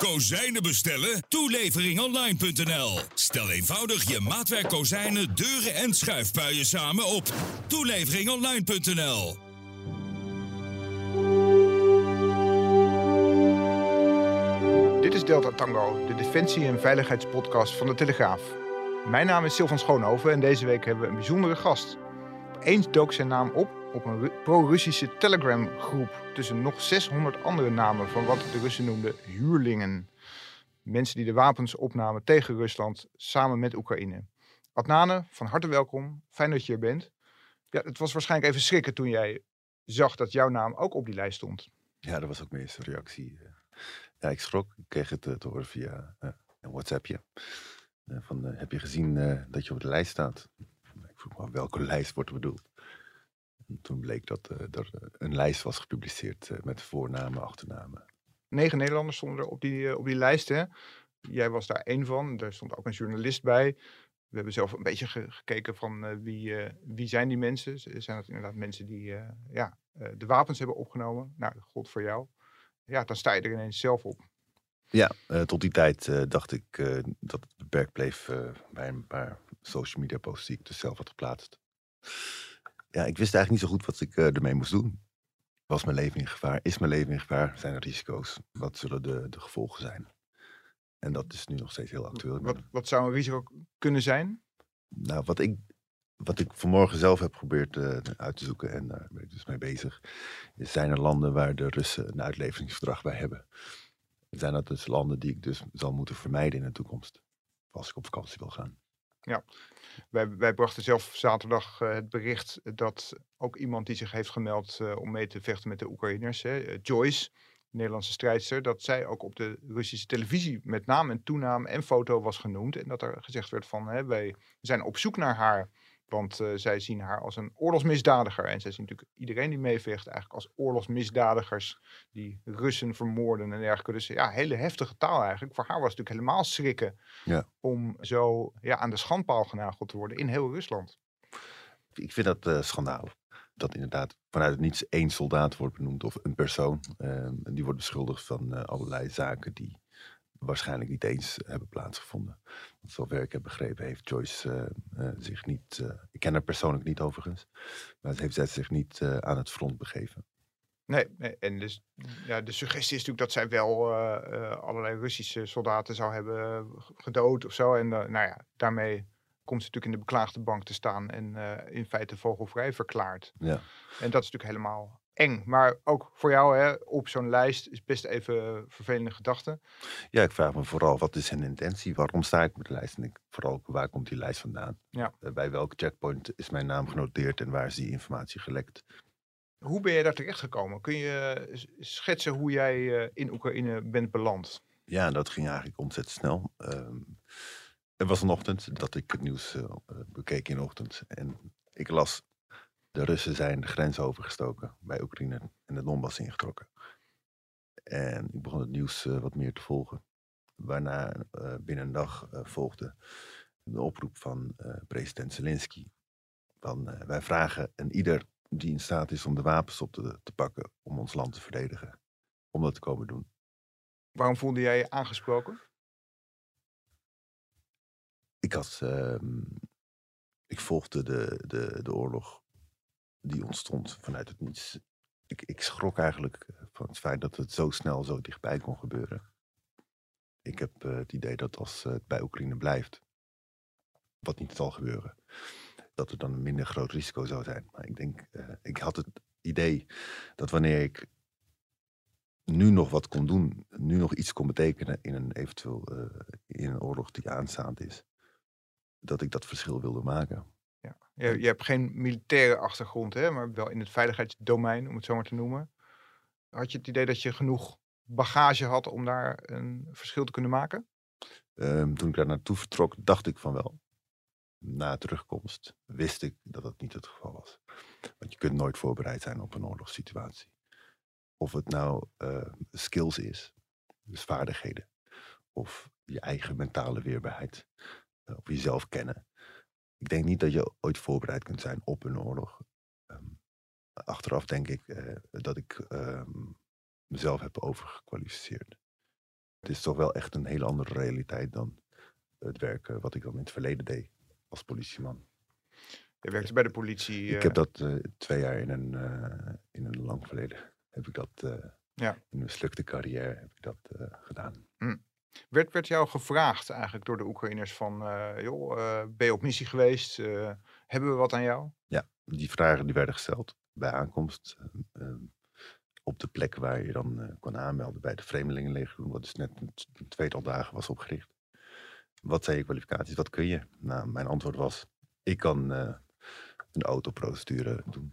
Kozijnen bestellen? Toeleveringonline.nl. Stel eenvoudig je maatwerk kozijnen, deuren en schuifpuien samen op toeleveringonline.nl. Dit is Delta Tango, de defensie- en veiligheidspodcast van de Telegraaf. Mijn naam is Sylvan Schoonhoven en deze week hebben we een bijzondere gast. Opeens dook zijn naam op op een Ru- pro-Russische Telegram-groep tussen nog 600 andere namen van wat de Russen noemden huurlingen. Mensen die de wapens opnamen tegen Rusland samen met Oekraïne. Adnane, van harte welkom. Fijn dat je hier bent. Ja, het was waarschijnlijk even schrikken toen jij zag dat jouw naam ook op die lijst stond. Ja, dat was ook mijn eerste reactie. Ja, ik schrok. Ik kreeg het eh, te horen via eh, een WhatsAppje. Eh, van, heb je gezien dat je op de lijst staat? Ik vroeg me af, welke lijst wordt er bedoeld? En toen bleek dat eh, er eh, een lijst was gepubliceerd eh, met voornamen, achternamen. negen Nederlanders stonden er op die, eh, op die lijst. Hè? Jij was daar één van. Er stond ook een journalist bij. We hebben zelf een beetje ge- gekeken van wie, wie zijn die mensen. Zijn dat inderdaad mensen die ja, de wapens hebben opgenomen? Nou, dat gold voor jou. Ja, dan sta je er ineens zelf op. Ja, tot die tijd dacht ik dat het beperkt bleef bij een paar social media posts die ik dus zelf had geplaatst. Ja, ik wist eigenlijk niet zo goed wat ik eh, ermee moest doen. Was mijn leven in gevaar? Is mijn leven in gevaar? Zijn er risico's? Wat zullen de, de gevolgen zijn? En dat is nu nog steeds heel actueel. Wat, wat zou een risico kunnen zijn? nou, wat ik, wat ik vanmorgen zelf heb geprobeerd eh, uit te zoeken en daar ben ik dus mee bezig, is zijn er landen waar de Russen een uitleveringsverdrag bij hebben. Zijn dat dus landen die ik dus zal moeten vermijden in de toekomst, als ik op vakantie wil gaan? Wij, wij brachten zelf zaterdag eh, het bericht dat ook iemand die zich heeft gemeld eh, om mee te vechten met de Oekraïners, hè, eh, Joyce, Nederlandse strijdster, dat zij ook op de Russische televisie met naam en toenaam en foto was genoemd. En dat er gezegd werd van, hè, wij zijn op zoek naar haar, want eh, zij zien haar als een oorlogsmisdadiger. En zij zien natuurlijk iedereen die meevecht eigenlijk als oorlogsmisdadigers die Russen vermoorden en dergelijke. Dus ja, hele heftige taal eigenlijk. Voor haar was het natuurlijk helemaal schrikken Ja. om zo ja, aan de schandpaal genageld te worden in heel Rusland. Ik vind dat eh, schandalig. Dat inderdaad vanuit het niets één soldaat wordt benoemd of een persoon. en die wordt beschuldigd van eh, allerlei zaken die waarschijnlijk niet eens hebben plaatsgevonden. Want zover ik heb begrepen heeft Joyce eh, eh, zich niet, eh, ik ken haar persoonlijk niet overigens, maar heeft zij zich niet aan het front begeven. Nee, nee, en dus, ja, de suggestie is natuurlijk dat zij wel allerlei Russische soldaten zou hebben gedood of zo. En nou ja, daarmee komt ze natuurlijk in de beklaagde bank te staan en in feite vogelvrij verklaard. Ja. En dat is natuurlijk helemaal eng. Maar ook voor jou hè, op zo'n lijst is best even vervelende gedachten. ja, ik vraag me vooral wat is hun intentie? Waarom sta ik op de lijst? En ik, vooral waar komt die lijst vandaan? Ja. Eh, bij welke checkpoint is mijn naam genoteerd en waar is die informatie gelekt? Hoe ben je daar terecht gekomen? Kun je eh, schetsen hoe jij eh, in Oekraïne bent beland? Ja, dat ging eigenlijk ontzettend snel. Ehm er was een ochtend dat ik het nieuws eh, eh, bekeek in de ochtend. En ik las, de Russen zijn de grens overgestoken bij Oekraïne en de Donbass ingetrokken. En ik begon het nieuws eh, wat meer te volgen. Waarna eh, binnen een dag eh, volgde de oproep van president Zelensky. Van, wij vragen en ieder die in staat is om de wapens op te, te pakken om ons land te verdedigen. Om dat te komen doen. Waarom voelde jij je aangesproken? ik had. ehm, ik volgde de, de, de oorlog die ontstond vanuit het niets. Ik, ik schrok eigenlijk eh, van het feit dat het zo snel zo dichtbij kon gebeuren. Ik heb eh, het idee dat als eh, het bij Oekraïne blijft, wat niet zal gebeuren, dat er dan een minder groot risico zou zijn. Maar ik denk, ik had het idee dat wanneer ik nu nog wat kon doen, nu nog iets kon betekenen in een eventueel in een oorlog die aanstaand is, dat ik dat verschil wilde maken. Je, je hebt geen militaire achtergrond, hè, maar wel in het veiligheidsdomein, om het zo maar te noemen. Had je het idee dat je genoeg bagage had om daar een verschil te kunnen maken? Ehm, toen ik daar naartoe vertrok, dacht ik van wel. Na terugkomst wist ik dat dat niet het geval was. Want je kunt nooit voorbereid zijn op een oorlogssituatie. Of het nou uh, skills is, dus vaardigheden, of je eigen mentale weerbaarheid, uh, of jezelf kennen. Ik denk niet dat je ooit voorbereid kunt zijn op een oorlog. Um, achteraf denk ik uh, dat ik um, mezelf heb overgekwalificeerd. Het is toch wel echt een hele andere realiteit dan het werk wat ik dan in het verleden deed als politieman. Je werkte bij de politie. Ik heb dat twee jaar in een, in een lang verleden heb ik dat ja. in een mislukte carrière heb ik dat gedaan. Hm. Werd, werd jou gevraagd eigenlijk door de Oekraïners van, joh, ben je op missie geweest? hebben we wat aan jou? Ja, die vragen die werden gesteld bij aankomst op de plek waar je dan kon aanmelden bij de Vreemdelingenleger, wat dus net een tweetal dagen was opgericht. Wat zijn je kwalificaties? Wat kun je? Nou, mijn antwoord was: ik kan een autoprocedure doen,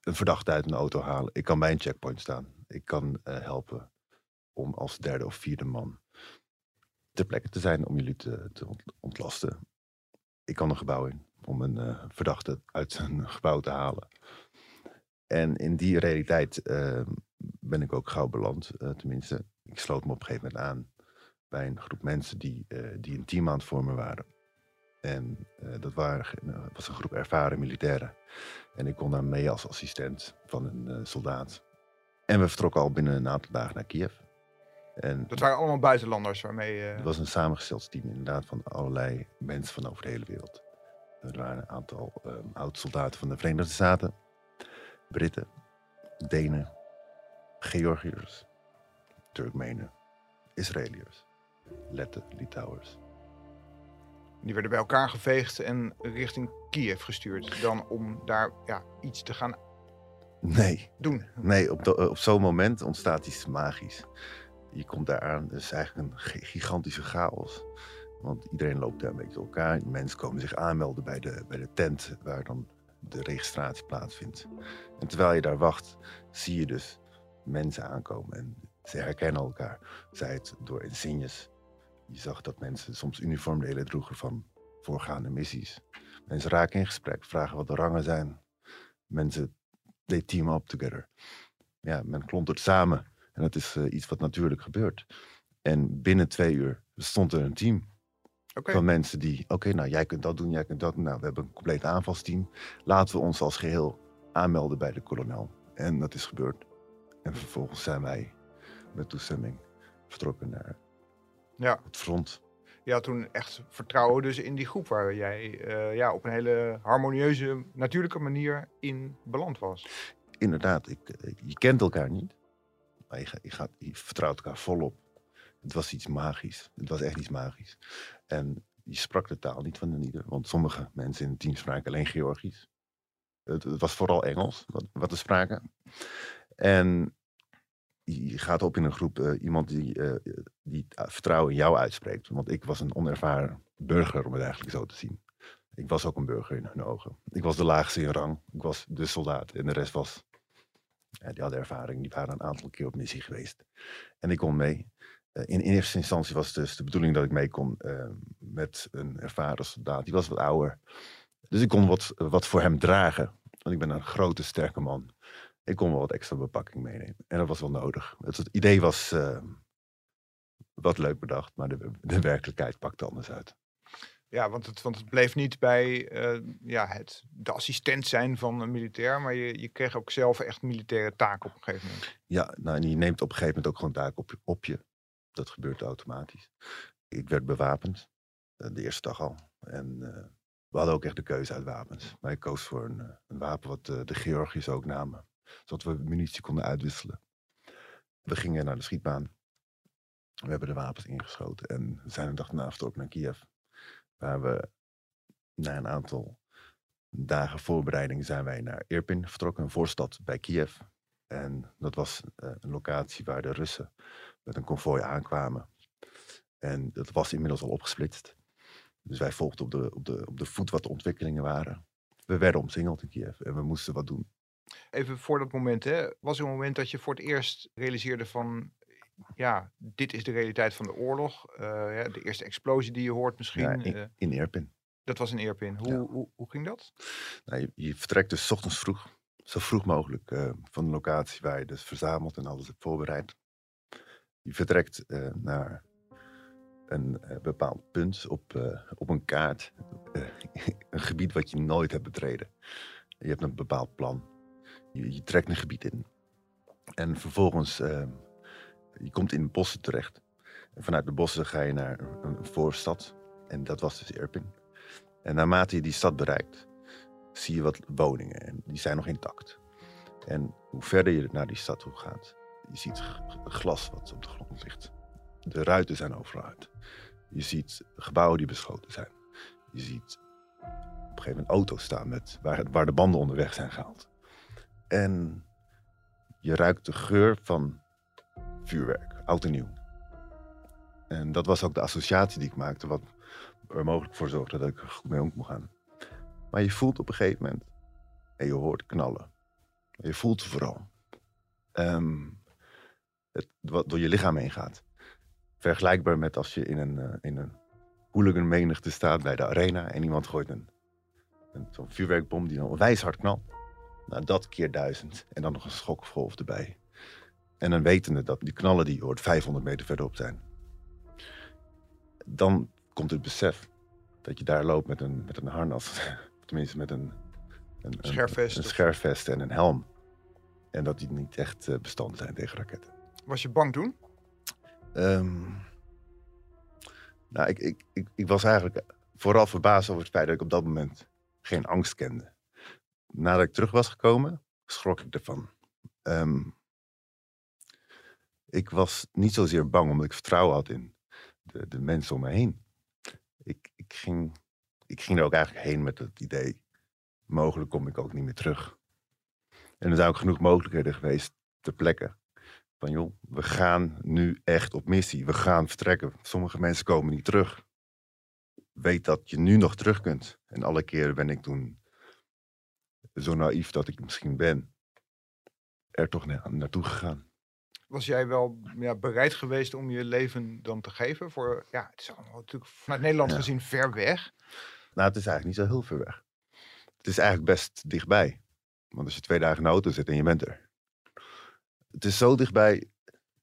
een verdachte uit een auto halen. Ik kan bij een checkpoint staan. Ik kan helpen om als derde of vierde man ter plekke te zijn om jullie te, te ontlasten. Ik kan een gebouw in om een verdachte uit zijn gebouw te halen. En in die realiteit ben ik ook gauw beland, tenminste. Ik sloot me op een gegeven moment aan bij een groep mensen die, uh, die een team aan het vormen waren. En dat waren, uh, was een groep ervaren militairen. En ik kon daar mee als assistent van een soldaat. En we vertrokken al binnen een aantal dagen naar Kiev. En dat waren allemaal buitenlanders waarmee... Het was een samengesteld team inderdaad van allerlei mensen van over de hele wereld. Er waren een aantal um, oud-soldaten van de Verenigde Staten. Britten, Denen, Georgiërs, Turkmenen, Israëliërs. Letten, Litouwers. Die werden bij elkaar geveegd en richting Kiev gestuurd. Dan om daar ja, iets te gaan nee. doen. Nee, op, op zo'n moment ontstaat iets magisch. Je komt daar aan, het is eigenlijk een gigantische chaos. Want iedereen loopt daar een beetje elkaar. Mensen komen zich aanmelden bij de, bij de tent waar dan de registratie plaatsvindt. En terwijl je daar wacht, zie je dus mensen aankomen. En ze herkennen elkaar. Zij het door insignes, je zag dat mensen soms uniformdelen droegen van voorgaande missies. Mensen raken in gesprek, vragen wat de rangen zijn. Mensen, they team up together. Ja, men klontert samen. En dat is uh, iets wat natuurlijk gebeurt. En binnen twee uur stond er een team. Okay. Van mensen die, oké, okay, nou jij kunt dat doen, jij kunt dat doen. Nou, we hebben een compleet aanvalsteam. Laten we ons als geheel aanmelden bij de kolonel. En dat is gebeurd. En vervolgens zijn wij met toestemming vertrokken naar ja. het front. Je had toen echt vertrouwen dus in die groep waar jij uh, ja, op een hele harmonieuze, natuurlijke manier in beland was. Inderdaad, ik, eh, je kent elkaar niet, maar je, vertrouwt elkaar volop. Het was iets magisch. Het was echt iets magisch. En je sprak de taal niet van de ieder, want sommige mensen in het team spraken alleen Georgisch. Het, het was vooral Engels wat, wat spraken. En je gaat op in een groep uh, iemand die, uh, die vertrouwen in jou uitspreekt. Want ik was een onervaren burger, om het eigenlijk zo te zien. Ik was ook een burger in hun ogen. Ik was de laagste in rang. Ik was de soldaat. En de rest was... Die hadden ervaring. Die waren een aantal keer op missie geweest. En ik kon mee. Uh, in, in, eerste instantie was dus de bedoeling dat ik mee kon met een ervaren soldaat. Die was wat ouder. Dus ik kon wat, wat voor hem dragen. Want ik ben een grote, sterke man ik kon wel wat extra bepakking meenemen. En dat was wel nodig. Het, het idee was uh, wat leuk bedacht, maar de, de werkelijkheid pakte anders uit. Ja, want het, want het bleef niet bij uh, ja, het de assistent zijn van een militair, maar je, je kreeg ook zelf echt militaire taken op een gegeven moment. Ja, nou, en je neemt op een gegeven moment ook gewoon taken op, op je. Dat gebeurt automatisch. Ik werd bewapend, uh, de eerste dag al. En uh, we hadden ook echt de keuze uit wapens. Maar ik koos voor een, een wapen wat de Georgiërs ook namen zodat we munitie konden uitwisselen. We gingen naar de schietbaan. We hebben de wapens ingeschoten en zijn een dag daarna vertrokken naar Kiev. Waar we na een aantal dagen voorbereiding zijn wij naar Irpin vertrokken, een voorstad bij Kiev. En dat was uh, een locatie waar de Russen met een konvooi aankwamen. En dat was inmiddels al opgesplitst. Dus wij volgden op de, op, de, op de voet wat de ontwikkelingen waren. We werden omsingeld in Kiev en we moesten wat doen. Even voor dat moment, hè, was er een moment dat je voor het eerst realiseerde van ja, dit is de realiteit van de oorlog. Eh, ja, de eerste explosie die je hoort misschien. Ja, in, eh, in Irpin. dat was een Eerpin. Hoe, Ja. hoe, hoe ging dat? Nou, je, je vertrekt dus 's ochtends vroeg, zo vroeg mogelijk, eh, van de locatie waar je dus verzameld en alles hebt voorbereid. Je vertrekt naar een bepaald punt op, op een kaart, een gebied wat je nooit hebt betreden. Je hebt een bepaald plan. Je, je trekt een gebied in. En vervolgens, je komt in bossen terecht. En vanuit de bossen ga je naar een, voorstad. En dat was dus Irpin. En naarmate je die stad bereikt, zie je wat woningen en die zijn nog intact. En hoe verder je naar die stad toe gaat, je ziet glas wat op de grond ligt. De ruiten zijn overal uit. Je ziet gebouwen die beschoten zijn. Je ziet op een gegeven moment auto's staan met, waar, waar de banden onderweg zijn gehaald. En je ruikt de geur van vuurwerk, oud en nieuw. En dat was ook de associatie die ik maakte, wat er mogelijk voor zorgde dat ik er goed mee om kon gaan. Maar je voelt op een gegeven moment, en je hoort knallen. Je voelt vooral ehm, het, wat door je lichaam heen gaat. Vergelijkbaar met als je in een, eh, in een hooligan menigte staat bij de arena en iemand gooit een, een zo'n vuurwerkbom die dan wijs hard knalt. Nou, dat keer duizend. En dan nog een schokgolf erbij. En dan wetende dat die knallen die je hoort 500 meter verderop zijn. Dan komt het besef dat je daar loopt met een, met een harnas. Tenminste met een, een, Scherfvest een scherfvest en een helm. En dat die niet echt eh, bestand zijn tegen raketten. Was je bang toen? Ehm, nou, ik, ik, ik, ik was eigenlijk vooral verbaasd over het feit dat ik op dat moment geen angst kende. Nadat ik terug was gekomen, schrok ik ervan. Ehm, ik was niet zozeer bang omdat ik vertrouwen had in de, de mensen om me heen. Ik, ik, ging, ik ging er ook eigenlijk heen met het idee, mogelijk kom ik ook niet meer terug. En er zijn ook genoeg mogelijkheden geweest ter plekke. Van joh, we gaan nu echt op missie. We gaan vertrekken. Sommige mensen komen niet terug. Weet dat je nu nog terug kunt. En alle keren ben ik toen zo naïef dat ik misschien ben, er toch na- naartoe gegaan. Was jij wel ja, bereid geweest om je leven dan te geven? Voor, ja, het is allemaal natuurlijk vanuit Nederland Ja. gezien ver weg. Nou, het is eigenlijk niet zo heel ver weg. Het is eigenlijk best dichtbij. Want als je twee dagen in de auto zit en je bent er. Het is zo dichtbij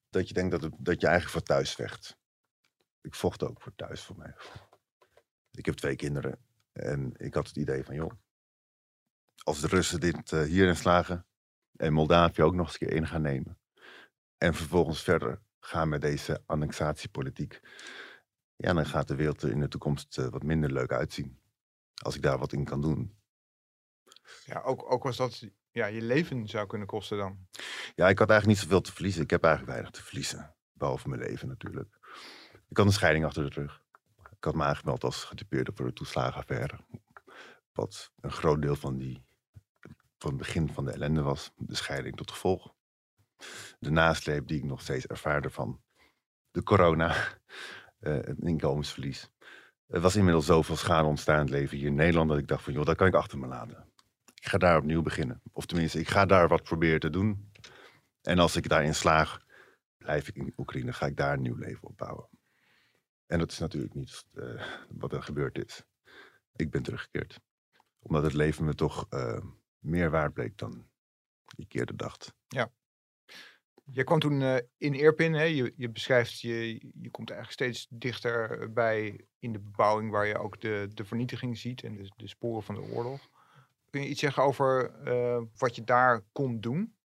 dat je denkt dat, het, dat je eigenlijk voor thuis vecht. Ik vocht ook voor thuis voor mij. Ik heb twee kinderen. En ik had het idee van, joh. Als de Russen dit eh, hierin slagen. En Moldavië ook nog eens een keer in gaan nemen. En vervolgens verder gaan met deze annexatiepolitiek. Ja, dan gaat de wereld er in de toekomst eh, wat minder leuk uitzien. Als ik daar wat in kan doen. Ja, ook, ook als dat ja, je leven zou kunnen kosten dan. Ja, ik had eigenlijk niet zoveel te verliezen. Ik heb eigenlijk weinig te verliezen. Behalve mijn leven natuurlijk. Ik had een scheiding achter de rug. Ik had me aangemeld als getypeerde voor de toeslagenaffaire. Wat een groot deel van, die, van het begin van de ellende was. De scheiding tot gevolg. De nasleep die ik nog steeds ervaarde van de corona. eh, het inkomensverlies. Er was inmiddels zoveel schade ontstaan in het leven hier in Nederland... dat ik dacht van, joh, dat kan ik achter me laten. Ik ga daar opnieuw beginnen. Of tenminste, ik ga daar wat proberen te doen. En als ik daarin slaag, blijf ik in Oekraïne, ga ik daar een nieuw leven opbouwen. En dat is natuurlijk niet eh, wat er gebeurd is. Ik ben teruggekeerd. Omdat het leven me toch eh, meer waard bleek dan ik eerder dacht. Je kwam toen eh, in Irpin, hè? Je, je beschrijft, je, je komt eigenlijk steeds dichter bij in de bebouwing waar je ook de, de vernietiging ziet en de, de sporen van de oorlog. Kun je iets zeggen over eh, wat je daar kon doen?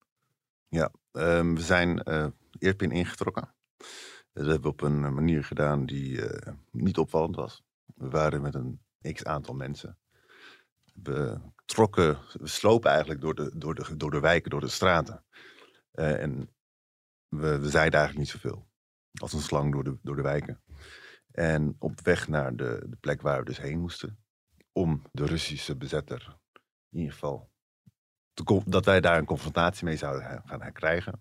Ehm, we zijn eh Irpin ingetrokken. Dat hebben we op een manier gedaan die eh, niet opvallend was. We waren met een x aantal mensen. We trokken, we slopen eigenlijk door de, door de, door de wijken, door de straten. Eh, en we, zeiden eigenlijk niet zoveel. Als een slang door de, door de wijken. En op weg naar de, de plek waar we dus heen moesten. Om de Russische bezetter, in ieder geval, te dat wij daar een confrontatie mee zouden gaan krijgen.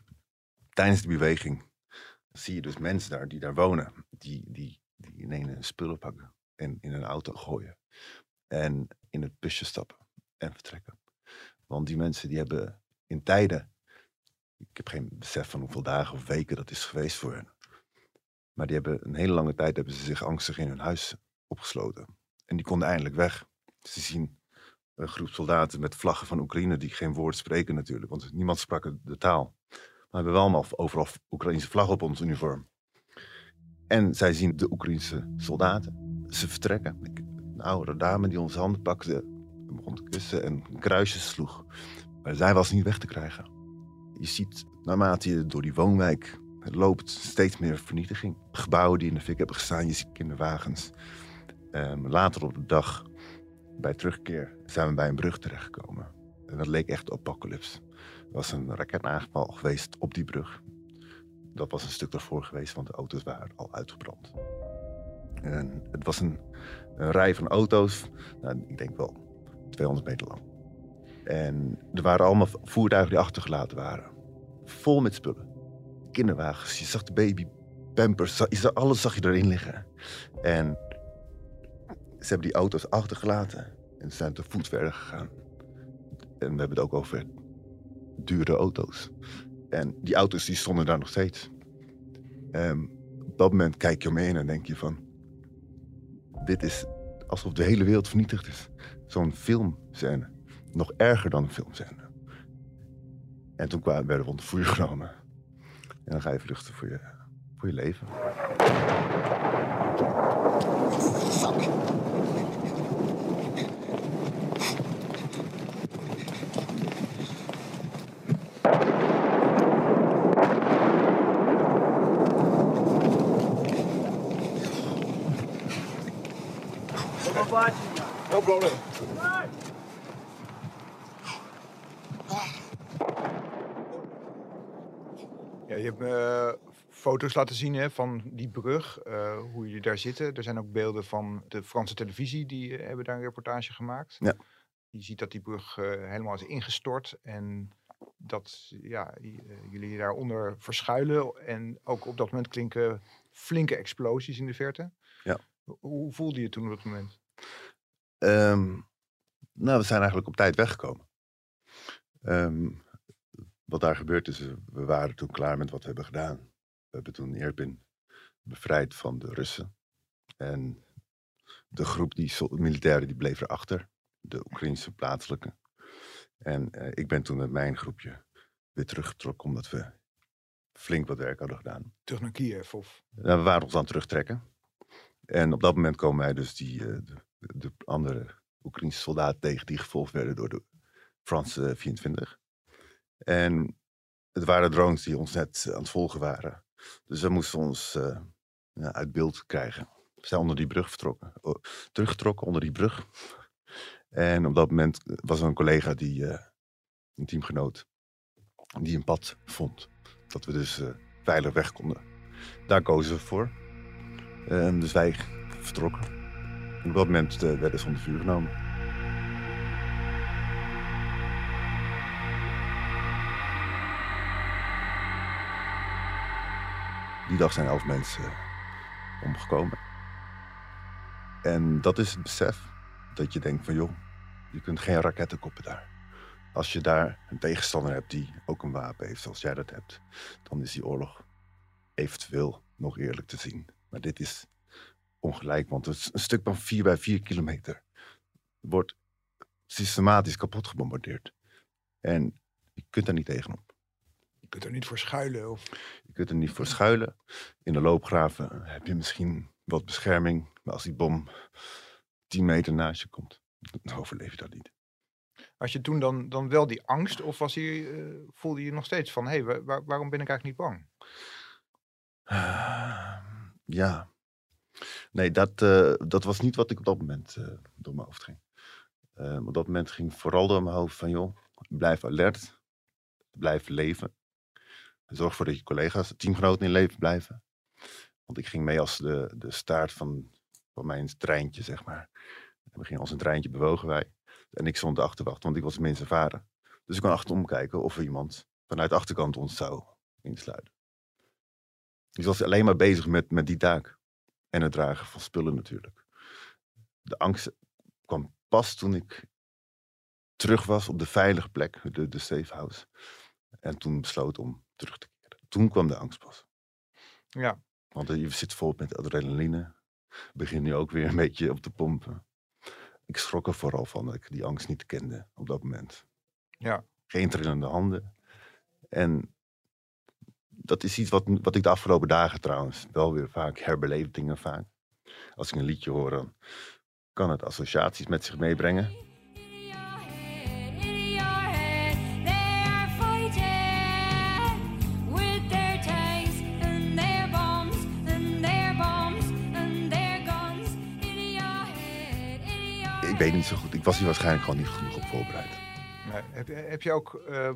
Tijdens de beweging zie je dus mensen daar die daar wonen. Die, die, die ineens spullen pakken en in een auto gooien. En in het busje stappen en vertrekken. Want die mensen die hebben in tijden Ik heb geen besef van hoeveel dagen of weken dat is geweest voor hen. Maar die hebben een hele lange tijd hebben ze zich angstig in hun huis opgesloten. En die konden eindelijk weg. Ze zien een groep soldaten met vlaggen van Oekraïne die geen woord spreken natuurlijk, want niemand sprak de taal. Maar we hebben wel allemaal overal Oekraïnse vlag op ons uniform. En zij zien de Oekraïnse soldaten. Ze vertrekken. Een oudere dame die onze handen pakte, begon te kussen en kruisjes sloeg. Maar zij was niet weg te krijgen. Je ziet, naarmate je door die woonwijk loopt, steeds meer vernietiging. Gebouwen die in de fik hebben gestaan, je ziet kinderwagens. Um, later op de dag, bij terugkeer, zijn we bij een brug terechtgekomen. En dat leek echt apocalypse. Er was een raketaanval geweest op die brug. Dat was een stuk ervoor geweest, want de auto's waren al uitgebrand. En het was een, een rij van auto's, nou, ik denk wel 200 meter lang. En er waren allemaal voertuigen die achtergelaten waren. Vol met spullen. Kinderwagens, je zag de baby pampers, alles zag je erin liggen. En ze hebben die auto's achtergelaten en zijn te voet verder gegaan. En we hebben het ook over dure auto's. En die auto's die stonden daar nog steeds. Um, op dat moment kijk je omheen en denk je van... Dit is alsof de hele wereld vernietigd is. Zo'n filmscène. Nog erger dan een filmscène. En toen kwamen, werden we onder vuur genomen. En dan ga je vluchten voor je, voor je leven. Fuck. No problem. Je hebt me eh, foto's laten zien hè, van die brug, uh, hoe jullie daar zitten. Er zijn ook beelden van de Franse televisie, die uh, hebben daar een reportage gemaakt. Ja. Je ziet dat die brug helemaal is ingestort en dat ja, jullie daaronder verschuilen. En ook op dat moment klinken flinke explosies in de verte. Ja. Hoe voelde je toen op dat moment? Um, nou, we zijn eigenlijk op tijd weggekomen. Um, wat daar gebeurd is, we waren toen klaar met wat we hebben gedaan. We hebben toen Irpin bevrijd van de Russen. En de groep die militairen die bleef erachter. De Oekraïnse plaatselijke. En uh, ik ben toen met mijn groepje weer teruggetrokken omdat we flink wat werk hadden gedaan. Terug naar Kiev of? Nou, we waren ons aan het terugtrekken. En op dat moment komen wij dus die, uh, de, de andere Oekraïnse soldaten tegen die gevolgd werden door de Franse 24. En het waren drones die ons net aan het volgen waren. Dus we moesten ons ja, uit beeld krijgen. We zijn onder die brug vertrokken, teruggetrokken onder die brug. En op dat moment was er een collega, die, een teamgenoot, die een pad vond. Dat we dus veilig weg konden. Daar kozen we voor. Ehm, dus wij vertrokken. Op dat moment werden ze onder vuur genomen. Die dag zijn elf mensen eh, omgekomen. En dat is het besef dat je denkt van joh, je kunt geen raketten koppen daar. Als je daar een tegenstander hebt die ook een wapen heeft zoals jij dat hebt, dan is die oorlog eventueel nog eerlijk te zien. Maar dit is ongelijk. Want het een stuk van 4 bij 4 kilometer wordt systematisch kapot gebombardeerd. En je kunt daar niet tegenop. Je kunt er niet voor schuilen? Of... Je kunt er niet voor schuilen. In de loopgraven heb je misschien wat bescherming. Maar als die bom 10 meter naast je komt, dan overleef je dat niet. Had je toen dan, dan wel die angst? Of was je, uh, voelde je nog steeds van, hé, hey, waar, waarom ben ik eigenlijk niet bang? Uh, ja, Nee, dat, uh, dat was niet wat ik op dat moment uh, door mijn hoofd ging. Op dat moment ging vooral door mijn hoofd van, joh, blijf alert, blijf leven. Zorg ervoor dat je collega's, teamgenoten in leven blijven. Want ik ging mee als de, de staart van, van mijn treintje, zeg maar. we gingen als een treintje bewogen wij. En ik stond de achterwacht, want ik was minst ervaren. Dus ik kon achterom kijken of er iemand vanuit de achterkant ons zou insluiten. Dus ik was alleen maar bezig met, met die taak. En het dragen van spullen natuurlijk. De angst kwam pas toen ik terug was op de veilige plek, de, de safe house. En toen besloot om terug te keren. Toen kwam de angst pas. Ja, Want eh, je zit vol met adrenaline. Begin nu ook weer een beetje op te pompen. Ik schrok er vooral van dat ik die angst niet kende op dat moment. ja. Geen trillende handen. En dat is iets wat, wat ik de afgelopen dagen trouwens wel weer vaak herbeleef dingen vaak. Als ik een liedje hoor, dan kan het associaties met zich meebrengen. Weet niet zo goed. Ik was hier waarschijnlijk gewoon niet genoeg op voorbereid. Nee. Heb, je- heb je ook eh,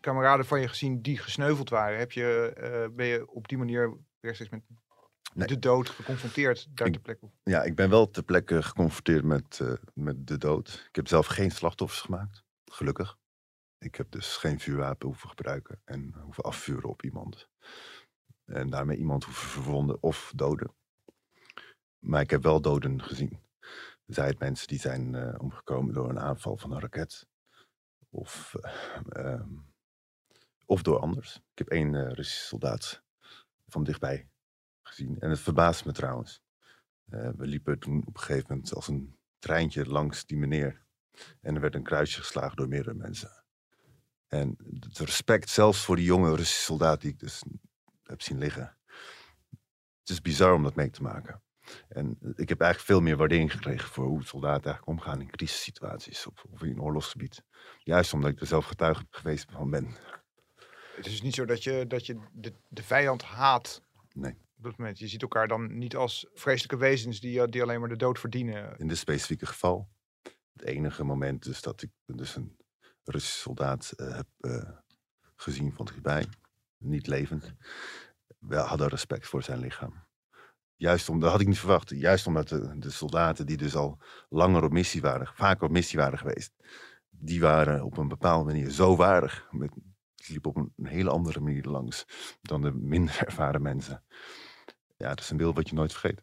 kameraden van je gezien die gesneuveld waren? Heb je, eh, ben je op die manier rechtstreeks met Nee. de dood geconfronteerd daar Ik- ter plekke? Ja, ik ben wel ter plekke geconfronteerd met, eh, met de dood. Ik heb zelf geen slachtoffers gemaakt, gelukkig. Ik heb dus geen vuurwapen hoeven gebruiken en hoeven afvuren op iemand. En daarmee iemand hoeven verwonden of doden. Maar ik heb wel doden gezien. Het mensen die zijn eh, omgekomen door een aanval van een raket. Of, eh, ehm, of door anders. Ik heb één eh, Russische soldaat van dichtbij gezien. En het verbaast me trouwens. We liepen toen op een gegeven moment als een treintje langs die meneer. En er werd een kruisje geslagen door meerdere mensen. En het respect zelfs voor die jonge Russische soldaat die ik dus heb zien liggen. Het is bizar om dat mee te maken. En ik heb eigenlijk veel meer waardering gekregen voor hoe soldaten eigenlijk omgaan in crisissituaties of, of in oorlogsgebied. Juist omdat ik er zelf getuige geweest van ben. Het is dus niet zo dat je, dat je de, de vijand haat Nee. op dat moment. Je ziet elkaar dan niet als vreselijke wezens die, die alleen maar de dood verdienen. In dit specifieke geval. Het enige moment dus dat ik dus een Russische soldaat eh, heb eh, gezien van dichtbij. Niet levend. We hadden respect voor zijn lichaam. Juist omdat, dat had ik niet verwacht. Juist omdat de, de soldaten die dus al langer op missie waren, vaker op missie waren geweest. Die waren op een bepaalde manier zo waardig. Met, het liep op een, hele andere manier langs dan de minder ervaren mensen. Ja, dat is een beeld wat je nooit vergeet.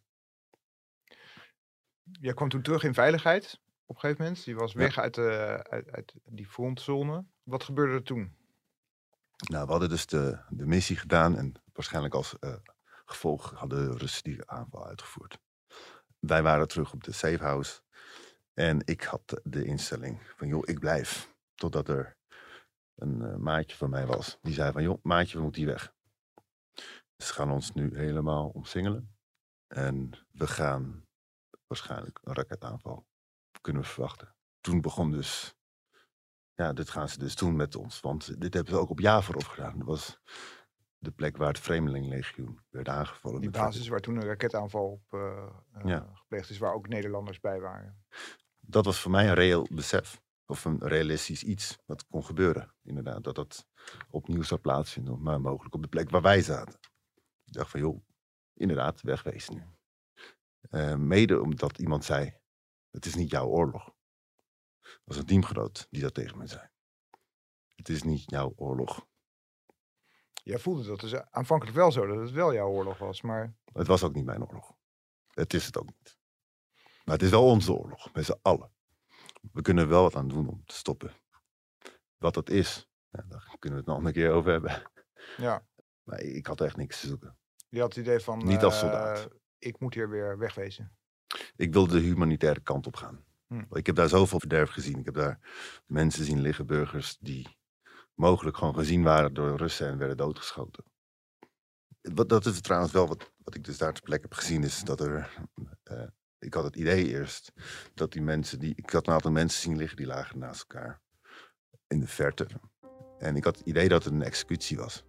Jij kwam toen terug in veiligheid op een gegeven moment. Je was Ja. weg uit, de, uit, uit die frontzone. Wat gebeurde er toen? Nou, we hadden dus de, de missie gedaan en waarschijnlijk als eh, gevolg hadden de Russen die aanval uitgevoerd. Wij waren terug op de safe house en ik had de instelling van joh, ik blijf. Totdat er een eh, maatje van mij was die zei van joh, maatje, we moeten hier weg. Ze gaan ons nu helemaal omsingelen en we gaan waarschijnlijk een raketaanval kunnen verwachten. Toen begon dus ja, dit gaan ze dus doen met ons. Want dit hebben ze ook op Javorov gedaan. Dat was de plek waar het Vreemdelingenlegioen werd aangevallen. Die basis waar toen een raketaanval op Ja. gepleegd is, waar ook Nederlanders bij waren. Dat was voor mij een reëel besef. Of een realistisch iets wat kon gebeuren. Inderdaad, dat dat opnieuw zou plaatsvinden. Maar mogelijk op de plek waar wij zaten. Ik dacht van, joh, inderdaad, wegwezen nu. Eh, mede omdat iemand zei, het is niet jouw oorlog. Het was een teamgenoot die dat tegen me zei. Het is niet jouw oorlog. Jij voelde dat dus aanvankelijk wel zo, dat het wel jouw oorlog was. Maar Het was ook niet mijn oorlog. Het is het ook niet. Maar het is wel onze oorlog, met z'n allen. We kunnen wel wat aan doen om te stoppen. Wat dat is, ja, daar kunnen we het nog een keer over hebben. ja, Maar ik had echt niks te zoeken. je had het idee van... Niet als eh, soldaat. ik moet hier weer wegwezen. Ik wilde de humanitaire kant op gaan. Hm. Ik heb daar zoveel verderf gezien. Ik heb daar mensen zien liggen, burgers, die mogelijk gewoon gezien waren door Russen en werden doodgeschoten. Wat, dat is trouwens wel wat, wat ik dus daar ter plekke heb gezien, is dat er. eh, ik had het idee eerst dat die mensen, die, ik had een aantal mensen zien liggen die lagen naast elkaar in de verte. En ik had het idee dat het een executie was.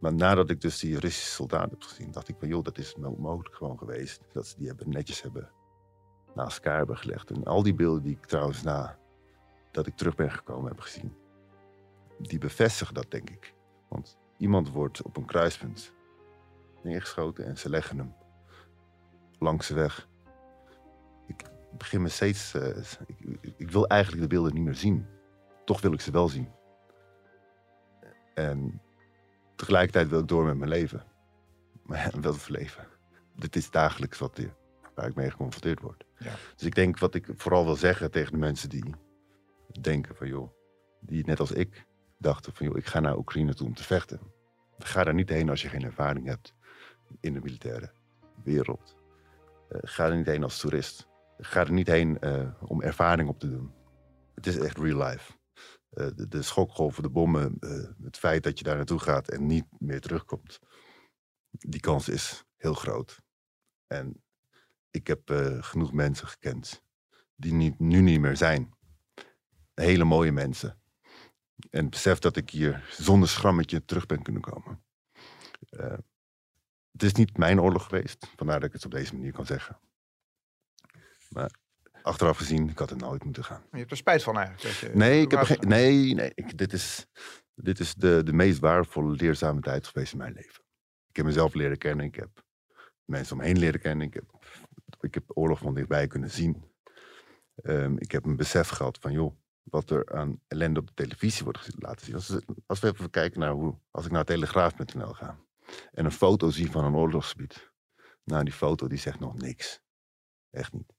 Maar nadat ik dus die Russische soldaten heb gezien, dacht ik van joh, dat is mo- mogelijk gewoon geweest. Dat ze die hebben netjes hebben naast elkaar hebben gelegd. En al die beelden die ik trouwens na dat ik terug ben gekomen heb gezien, die bevestigen dat denk ik. Want iemand wordt op een kruispunt neergeschoten en ze leggen hem langs de weg. Ik begin me steeds. eh, ik, ik- wil eigenlijk de beelden niet meer zien. Toch wil ik ze wel zien. En tegelijkertijd wil ik door met mijn leven. Maar wat voor leven? Dit is dagelijks wat, waar ik mee geconfronteerd word. Ja. Dus ik denk wat ik vooral wil zeggen tegen de mensen die denken van joh, die net als ik dachten van, joh, ik ga naar Oekraïne toe om te vechten. Ga daar niet heen als je geen ervaring hebt in de militaire wereld. Eh, ga er niet heen als toerist. Ga er niet heen eh, om ervaring op te doen. Het is echt real life. Eh, de, de schokgolven, de bommen, het feit dat je daar naartoe gaat en niet meer terugkomt. Die kans is heel groot. En ik heb genoeg mensen gekend die niet, nu niet meer zijn. Hele mooie mensen. En het besef dat ik hier zonder schrammetje terug ben kunnen komen. Eh, het is niet mijn oorlog geweest, vandaar dat ik het op deze manier kan zeggen. Maar achteraf gezien, ik had het nooit moeten gaan. Je hebt er spijt van eigenlijk. dat je- Nee, ik heb geen, nee, nee ik, dit is, dit is de, de meest waardevolle, leerzame tijd geweest in mijn leven. Ik heb mezelf leren kennen, ik heb mensen om me heen leren kennen, ik heb, ik heb oorlog van dichtbij kunnen zien. Ehm, ik heb een besef gehad van, joh, wat er aan ellende op de televisie wordt laten zien. Als, als we even kijken naar hoe, als ik naar telegraaf.nl ga en een foto zie van een oorlogsgebied. Nou, die foto die zegt nog niks. Echt niet.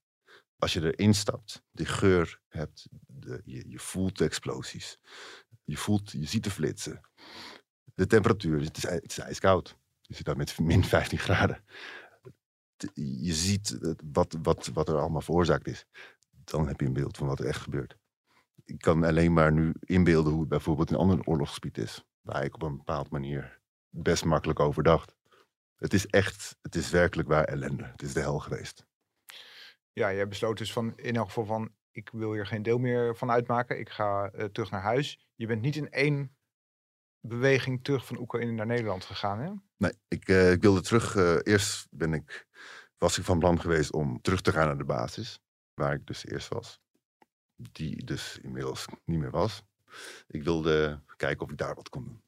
Als je erin stapt, die geur hebt, de, je, je voelt de explosies. Je, voelt, je ziet de flitsen. De temperatuur, het is, het is ijskoud. Je zit daar met min 15 graden. Je ziet wat, wat, wat er allemaal veroorzaakt is. Dan heb je een beeld van wat er echt gebeurt. Ik kan alleen maar nu inbeelden hoe het bijvoorbeeld in een ander oorlogsgebied is. Waar ik op een bepaalde manier best makkelijk overdacht. Het is echt, het is werkelijk waar ellende. Het is de hel geweest. Ja, jij besloot dus van in elk geval van ik wil hier geen deel meer van uitmaken. Ik ga eh, terug naar huis. Je bent niet in één beweging terug van Oekraïne naar Nederland gegaan, hè? Nee, ik, eh, ik wilde terug. eh, eerst ben ik, was ik van plan geweest om terug te gaan naar de basis. Waar ik dus eerst was. Die dus inmiddels niet meer was. Ik wilde kijken of ik daar wat kon doen.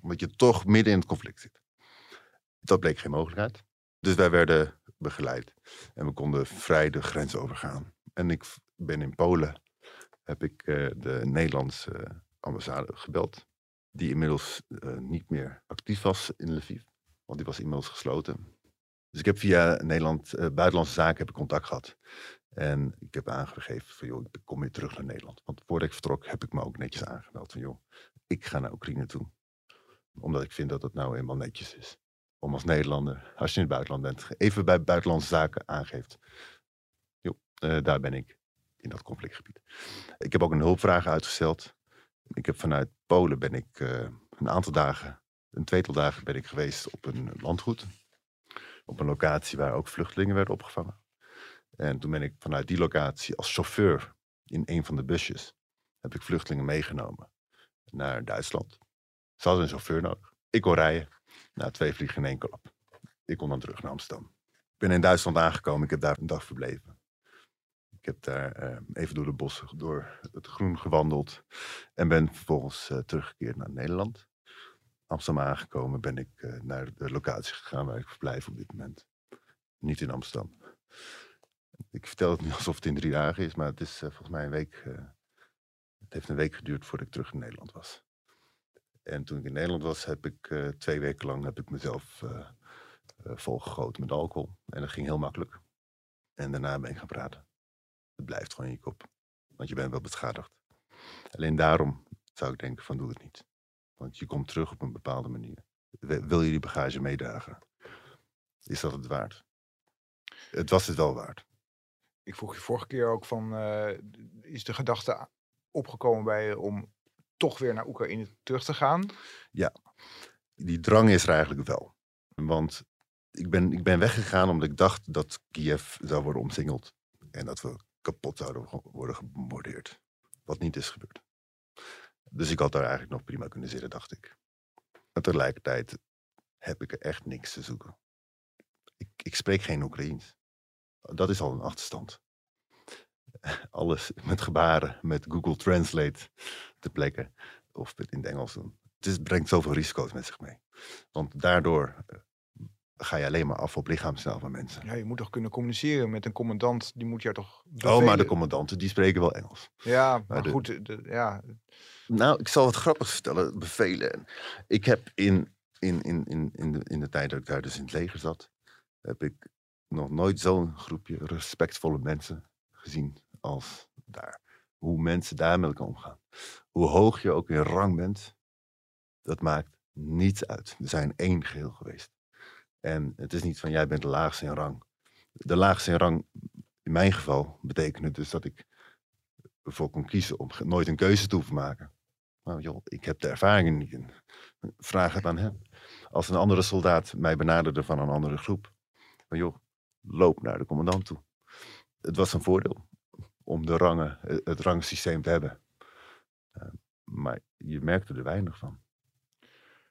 Omdat je toch midden in het conflict zit. Dat bleek geen mogelijkheid. Dus wij werden begeleid. En we konden vrij de grens overgaan. En ik ben in Polen. Heb ik eh, de Nederlandse ambassade gebeld die inmiddels eh, niet meer actief was in Lviv. Want die was inmiddels gesloten. Dus ik heb via Nederland, eh, Buitenlandse Zaken, heb ik contact gehad. En ik heb aangegeven van, joh, ik kom weer terug naar Nederland. Want voordat ik vertrok, heb ik me ook netjes aangemeld van, joh, ik ga naar Oekraïne toe. Omdat ik vind dat het nou eenmaal netjes is. Om als Nederlander, als je in het buitenland bent, even bij Buitenlandse Zaken aangeeft. Joh, eh, daar ben ik, in dat conflictgebied. Ik heb ook een hulpvraag uitgesteld. Ik heb vanuit Polen ben ik eh, een aantal dagen, een tweetal dagen ben ik geweest op een landgoed. Op een locatie waar ook vluchtelingen werden opgevangen. En toen ben ik vanuit die locatie als chauffeur in een van de busjes, heb ik vluchtelingen meegenomen naar Duitsland. Ze hadden een chauffeur nodig. Ik kon rijden. Nou, twee vliegen in één klap. Ik kon dan terug naar Amsterdam. Ik ben in Duitsland aangekomen. Ik heb daar een dag verbleven. Ik heb daar eh, even door de bossen, door het groen gewandeld. En ben vervolgens eh, teruggekeerd naar Nederland. Amsterdam aangekomen ben ik eh, naar de locatie gegaan waar ik verblijf op dit moment. Niet in Amsterdam. Ik vertel het nu alsof het in drie dagen is, maar het is eh, volgens mij een week. eh, het heeft een week geduurd voordat ik terug in Nederland was. En toen ik in Nederland was, heb ik eh, twee weken lang heb ik mezelf volgegoten met alcohol. En dat ging heel makkelijk. En daarna ben ik gaan praten. Het blijft gewoon in je kop. Want je bent wel beschadigd. Alleen daarom zou ik denken van doe het niet. Want je komt terug op een bepaalde manier. Wil je die bagage meedragen? Is dat het waard? Het was het wel waard. Ik vroeg je vorige keer ook van, eh, is de gedachte opgekomen bij je om toch weer naar Oekraïne terug te gaan? Die drang is er eigenlijk wel. Want ik ben, ik ben weggegaan omdat ik dacht dat Kiev zou worden omsingeld. En dat we kapot zouden wo- worden gebombardeerd. Wat niet is gebeurd. Dus ik had daar eigenlijk nog prima kunnen zitten, dacht ik. Maar tegelijkertijd heb ik er echt niks te zoeken. Ik, ik spreek geen Oekraïens. Dat is al een achterstand. Alles met gebaren, met Google Translate te plekken. Of het in het Engels doen. Het is, brengt zoveel risico's met zich mee. Want daardoor eh, ga je alleen maar af op lichaamstaal van mensen. Ja, je moet toch kunnen communiceren met een commandant, die moet jou toch Oh, maar de bevelen? commandanten die spreken wel Engels. Ja, maar de- goed, de- ja, Nou, ik zal het grappigs vertellen, bevelen. Ik heb in, in, in, in, in, de, in de tijd dat ik daar dus in het leger zat, heb ik nog nooit zo'n groepje respectvolle mensen gezien als daar. Hoe mensen daar met elkaar omgaan. Hoe hoog je ook in rang bent, dat maakt niets uit. We zijn één geheel geweest. En het is niet van jij bent de laagste in rang. De laagste in rang, in mijn geval, betekent dus dat ik ervoor kon kiezen om nooit een keuze te hoeven maken. Nou joh, ik heb de ervaring niet in. Vraag het aan hem. Als een andere soldaat mij benaderde van een andere groep. Van joh, loop naar de commandant toe. Het was een voordeel om de rangen, eh, het rangsysteem te hebben. Eh, maar je merkte er weinig van.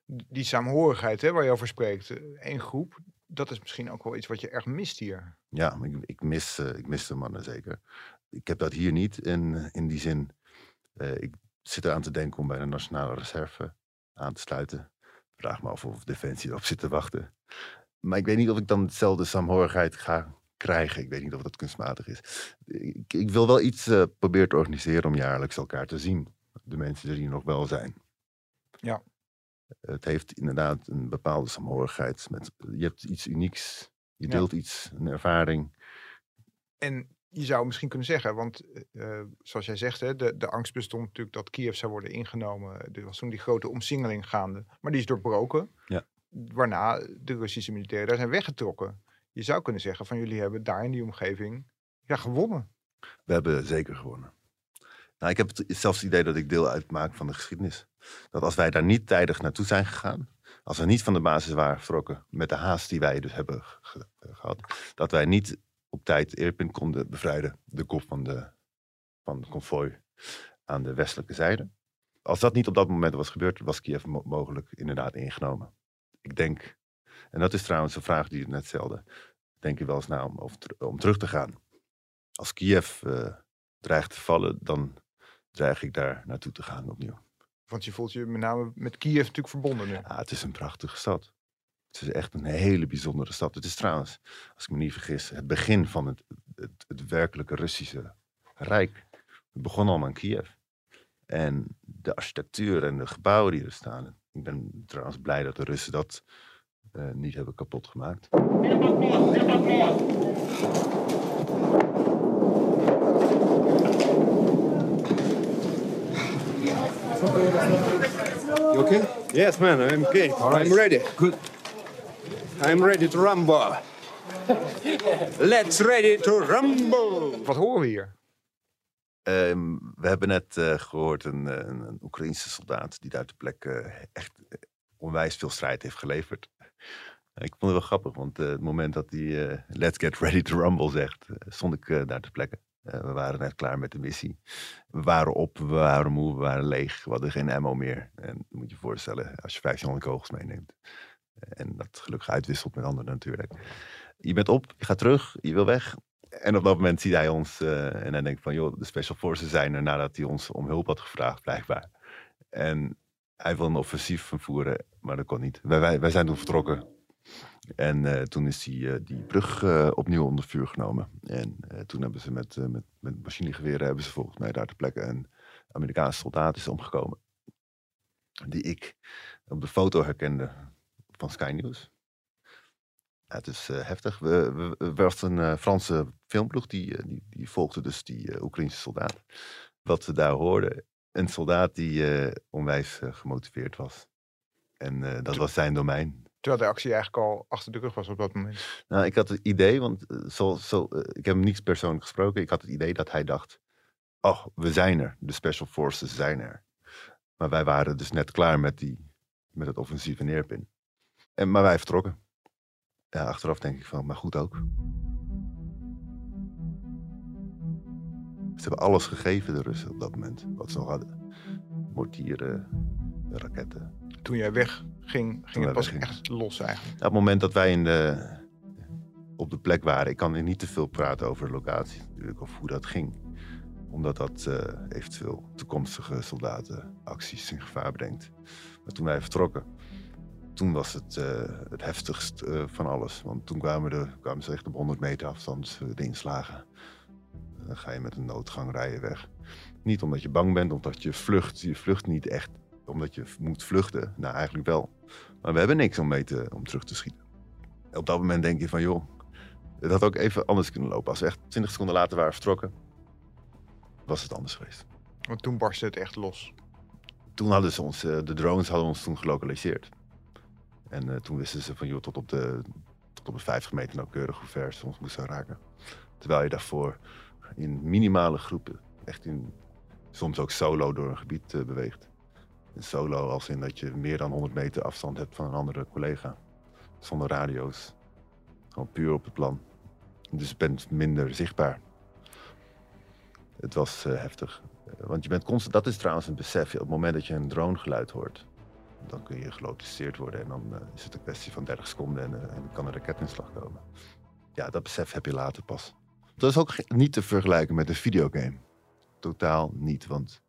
Die saamhorigheid hè, waar je over spreekt, eh, één groep, dat is misschien ook wel iets wat je erg mist hier. Ja, ik, ik, mis, eh, ik mis de mannen zeker. Ik heb dat hier niet in, in die zin. eh, ik zit eraan te denken om bij de Nationale Reserve aan te sluiten. Vraag me af of Defensie erop zit te wachten. Maar ik weet niet of ik dan dezelfde saamhorigheid ga krijgen. Ik weet niet of dat kunstmatig is. Ik, ik wil wel iets eh, proberen te organiseren om jaarlijks elkaar te zien. De mensen die er nog wel zijn. Ja. Het heeft inderdaad een bepaalde saamhorigheid. Met, je hebt iets unieks. Je Ja. deelt iets, een ervaring. En je zou misschien kunnen zeggen, want eh, eh, zoals jij zegt, hè, de, de angst bestond natuurlijk dat Kiev zou worden ingenomen. Er was toen die grote omsingeling gaande, maar die is doorbroken. Ja. Waarna de Russische militairen daar zijn weggetrokken. Je zou kunnen zeggen van jullie hebben daar in die omgeving ja, gewonnen. We hebben zeker gewonnen. Nou, ik heb zelfs het idee dat ik deel uitmaak van de geschiedenis. Dat als wij daar niet tijdig naartoe zijn gegaan, als we niet van de basis waren vertrokken met de haast die wij dus hebben ge- gehad, dat wij niet op tijd Irpin konden bevrijden, de kop van de, van het konvooi aan de westelijke zijde. Als dat niet op dat moment was gebeurd, was Kiev mo- mogelijk inderdaad ingenomen. Ik denk, en dat is trouwens een vraag die je net stelde, denk je wel eens na om, om terug te gaan. Als Kiev eh, dreigt te vallen, dan dreig ik daar naartoe te gaan opnieuw. Want je voelt je met name met Kiev natuurlijk verbonden nu. Ja, het is een prachtige stad. Het is echt een hele bijzondere stad. Het is trouwens, als ik me niet vergis, het begin van het, het, het werkelijke Russische Rijk. Het begon allemaal in Kiev. En de architectuur en de gebouwen die er staan. Ik ben trouwens blij dat de Russen dat eh, niet hebben kapot gemaakt. You okay? Yes, man, I'm okay. I'm ready. Good. I'm ready to rumble. Let's ready to rumble. Wat horen we hier? Ehm, we hebben net eh, gehoord een, eh, een, Oekraïnse soldaat die daar ter plekke echt eh, onwijs veel strijd heeft geleverd. Ik vond het wel grappig, want eh, het moment dat hij Let's get ready to rumble zegt, stond ik daar ter plekke. We waren net klaar met de missie. We waren op, we waren moe, we waren leeg. We hadden geen ammo meer. En je moet je voorstellen, als je 1500 kogels meeneemt. En dat gelukkig uitwisselt met anderen natuurlijk. Je bent op, je gaat terug, je wil weg. En op dat moment ziet hij ons eh, en hij denkt van... joh, de Special Forces zijn er nadat hij ons om hulp had gevraagd, blijkbaar. En hij wil een offensief voeren, maar dat kon niet. Wij, wij, wij zijn toen vertrokken. En eh, toen is die, eh, die brug opnieuw onder vuur genomen. En toen hebben ze met, met, met machinegeweren... hebben ze volgens mij daar ter plekke een Amerikaanse soldaat is omgekomen. Die ik op de foto herkende van Sky News. Ja, het is eh, heftig. We, we, er was een eh, Franse filmploeg die, eh, die, die volgde dus die Oekraïnse soldaat. Wat we daar hoorden, een soldaat die onwijs gemotiveerd was. En dat was zijn domein. Terwijl de actie eigenlijk al achter de rug was op dat moment. Nou, ik had het idee, want zo, zo, ik heb hem niet persoonlijk gesproken. Ik had het idee dat hij dacht, oh, we zijn er. De Special Forces zijn er. Maar wij waren dus net klaar met, die, met het offensief in Irpin. En, maar wij vertrokken. Ja, achteraf denk ik van, maar goed ook. Ze hebben alles gegeven, de Russen, op dat moment. Wat ze nog hadden. Mortieren, raketten. Toen jij wegging, ging wij het pas echt los eigenlijk. Op het moment dat wij in de, op de plek waren, ik kan niet te veel praten over de locatie natuurlijk, of hoe dat ging. Omdat dat eh, eventueel toekomstige soldatenacties in gevaar brengt. Maar toen wij vertrokken, toen was het eh, het heftigst eh, van alles. Want toen kwamen, de, kwamen ze echt op 100 meter afstand eh, de inslagen. Dan ga je met een noodgang rijden weg. Niet omdat je bang bent, omdat je vlucht. Je vlucht niet echt omdat je moet vluchten. Nou, eigenlijk wel. Maar we hebben niks om, mee te, om terug te schieten. Op dat moment denk je van, joh, het had ook even anders kunnen lopen. Als we echt 20 seconden later waren vertrokken, was het anders geweest. Want toen barstte het echt los. Toen hadden ze ons, de drones hadden ons toen gelokaliseerd. En eh, toen wisten ze van, joh, tot op de, tot op de 50 meter nauwkeurig hoe ver ze ons moesten raken. Terwijl je daarvoor in minimale groepen, echt in, soms ook solo door een gebied eh, beweegt. Solo als in dat je meer dan 100 meter afstand hebt van een andere collega. Zonder radio's. Gewoon puur op het plan. Dus je bent minder zichtbaar. Het was eh, heftig. Want je bent constant, dat is trouwens een besef. Op het moment dat je een dronegeluid hoort, dan kun je gelokaliseerd worden. En dan eh, is het een kwestie van 30 seconden en, en kan een raketinslag komen. Ja, dat besef heb je later pas. Dat is ook niet te vergelijken met een videogame. Totaal niet, want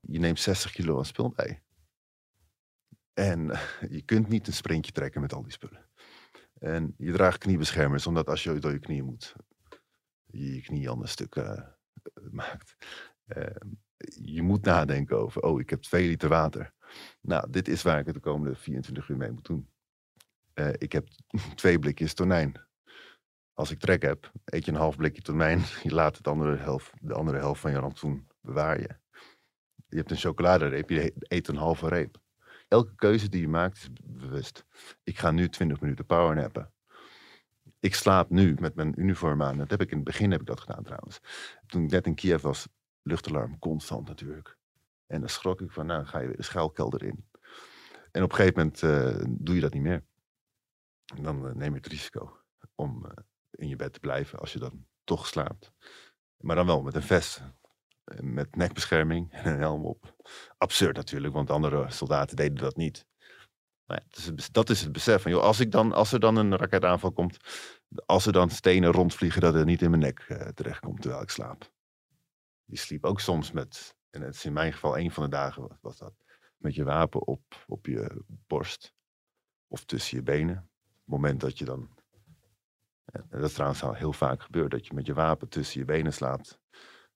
je neemt 60 kilo aan spul mee. En eh, je kunt niet een sprintje trekken met al die spullen. En je draagt kniebeschermers, omdat als je door je knieën moet, je je knie anders stuk maakt. Eh, je moet nadenken over, oh, ik heb twee liter water. Nou, dit is waar ik het de komende 24 uur mee moet doen. Eh, ik heb twee blikjes tonijn. Als ik trek heb, eet je een half blikje tonijn. Je laat het andere de andere helft van je rantsoen bewaar je. Je hebt een chocoladereep, je eet een halve reep. Elke keuze die je maakt is bewust. Ik ga nu 20 minuten powernappen. Ik slaap nu met mijn uniform aan. Dat heb ik in het begin heb ik dat gedaan trouwens. Toen ik net in Kiev was, luchtalarm constant natuurlijk. En dan schrok ik van, nou ga je weer de schuilkelder in. En op een gegeven moment eh, doe je dat niet meer. Dan eh, neem je het risico om eh, in je bed te blijven als je dan toch slaapt. Maar dan wel met een vest. Met nekbescherming en een helm op. Absurd natuurlijk, want andere soldaten deden dat niet. Maar ja, dat is het besef van, joh, als, ik dan, als er dan een raketaanval komt, als er dan stenen rondvliegen, dat het niet in mijn nek eh, terechtkomt terwijl ik slaap. Je sliep ook soms met, en het is in mijn geval een van de dagen was, dat, met je wapen op, op je borst of tussen je benen. Het moment dat je dan, en dat is trouwens al heel vaak gebeurd, dat je met je wapen tussen je benen slaapt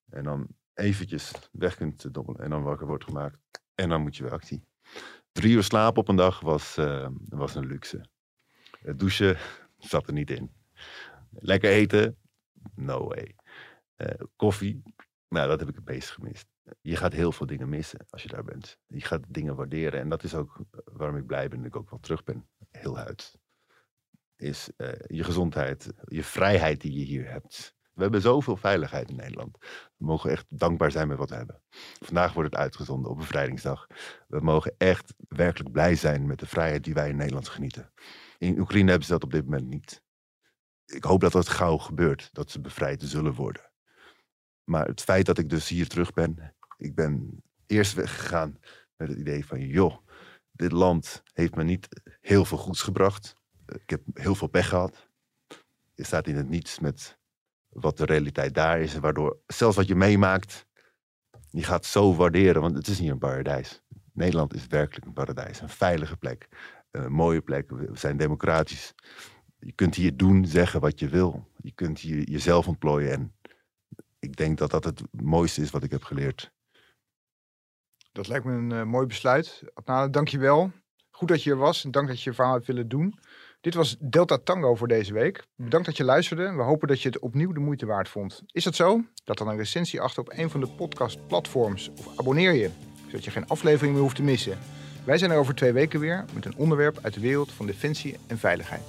en dan eventjes weg kunt dobbelen en dan wakker wordt gemaakt en dan moet je weer actie. Drie uur slaap op een dag was, eh, was een luxe. Het douchen zat er niet in. Lekker eten? No way. Eh, koffie? Nou, dat heb ik het meest gemist. Je gaat heel veel dingen missen als je daar bent. Je gaat dingen waarderen. En dat is ook waarom ik blij ben dat ik ook wel terug ben. Heel huid. Is eh, je gezondheid, je vrijheid die je hier hebt. We hebben zoveel veiligheid in Nederland. We mogen echt dankbaar zijn met wat we hebben. Vandaag wordt het uitgezonden op bevrijdingsdag. We mogen echt werkelijk blij zijn met de vrijheid die wij in Nederland genieten. In Oekraïne hebben ze dat op dit moment niet. Ik hoop dat dat gauw gebeurt, dat ze bevrijd zullen worden. Maar het feit dat ik dus hier terug ben, ik ben eerst weggegaan met het idee van, joh, dit land heeft me niet heel veel goeds gebracht. Ik heb heel veel pech gehad. Je staat in het niets met wat de realiteit daar is. Waardoor zelfs wat je meemaakt, je gaat zo waarderen, want het is niet een paradijs. Nederland is werkelijk een paradijs, een veilige plek, een mooie plek. We zijn democratisch. Je kunt hier doen, zeggen wat je wil. Je kunt hier jezelf ontplooien. En ik denk dat dat het mooiste is wat ik heb geleerd. Dat lijkt me een eh, mooi besluit. Adnane, dank je wel. Goed dat je er was en dank dat je je verhaal hebt willen doen. Dit was Delta Tango voor deze week. Bedankt dat je luisterde. We hopen dat je het opnieuw de moeite waard vond. Is dat zo? Laat dan een recensie achter op een van de podcastplatforms of abonneer je, zodat je geen aflevering meer hoeft te missen. Wij zijn er over twee weken weer met een onderwerp uit de wereld van defensie en veiligheid.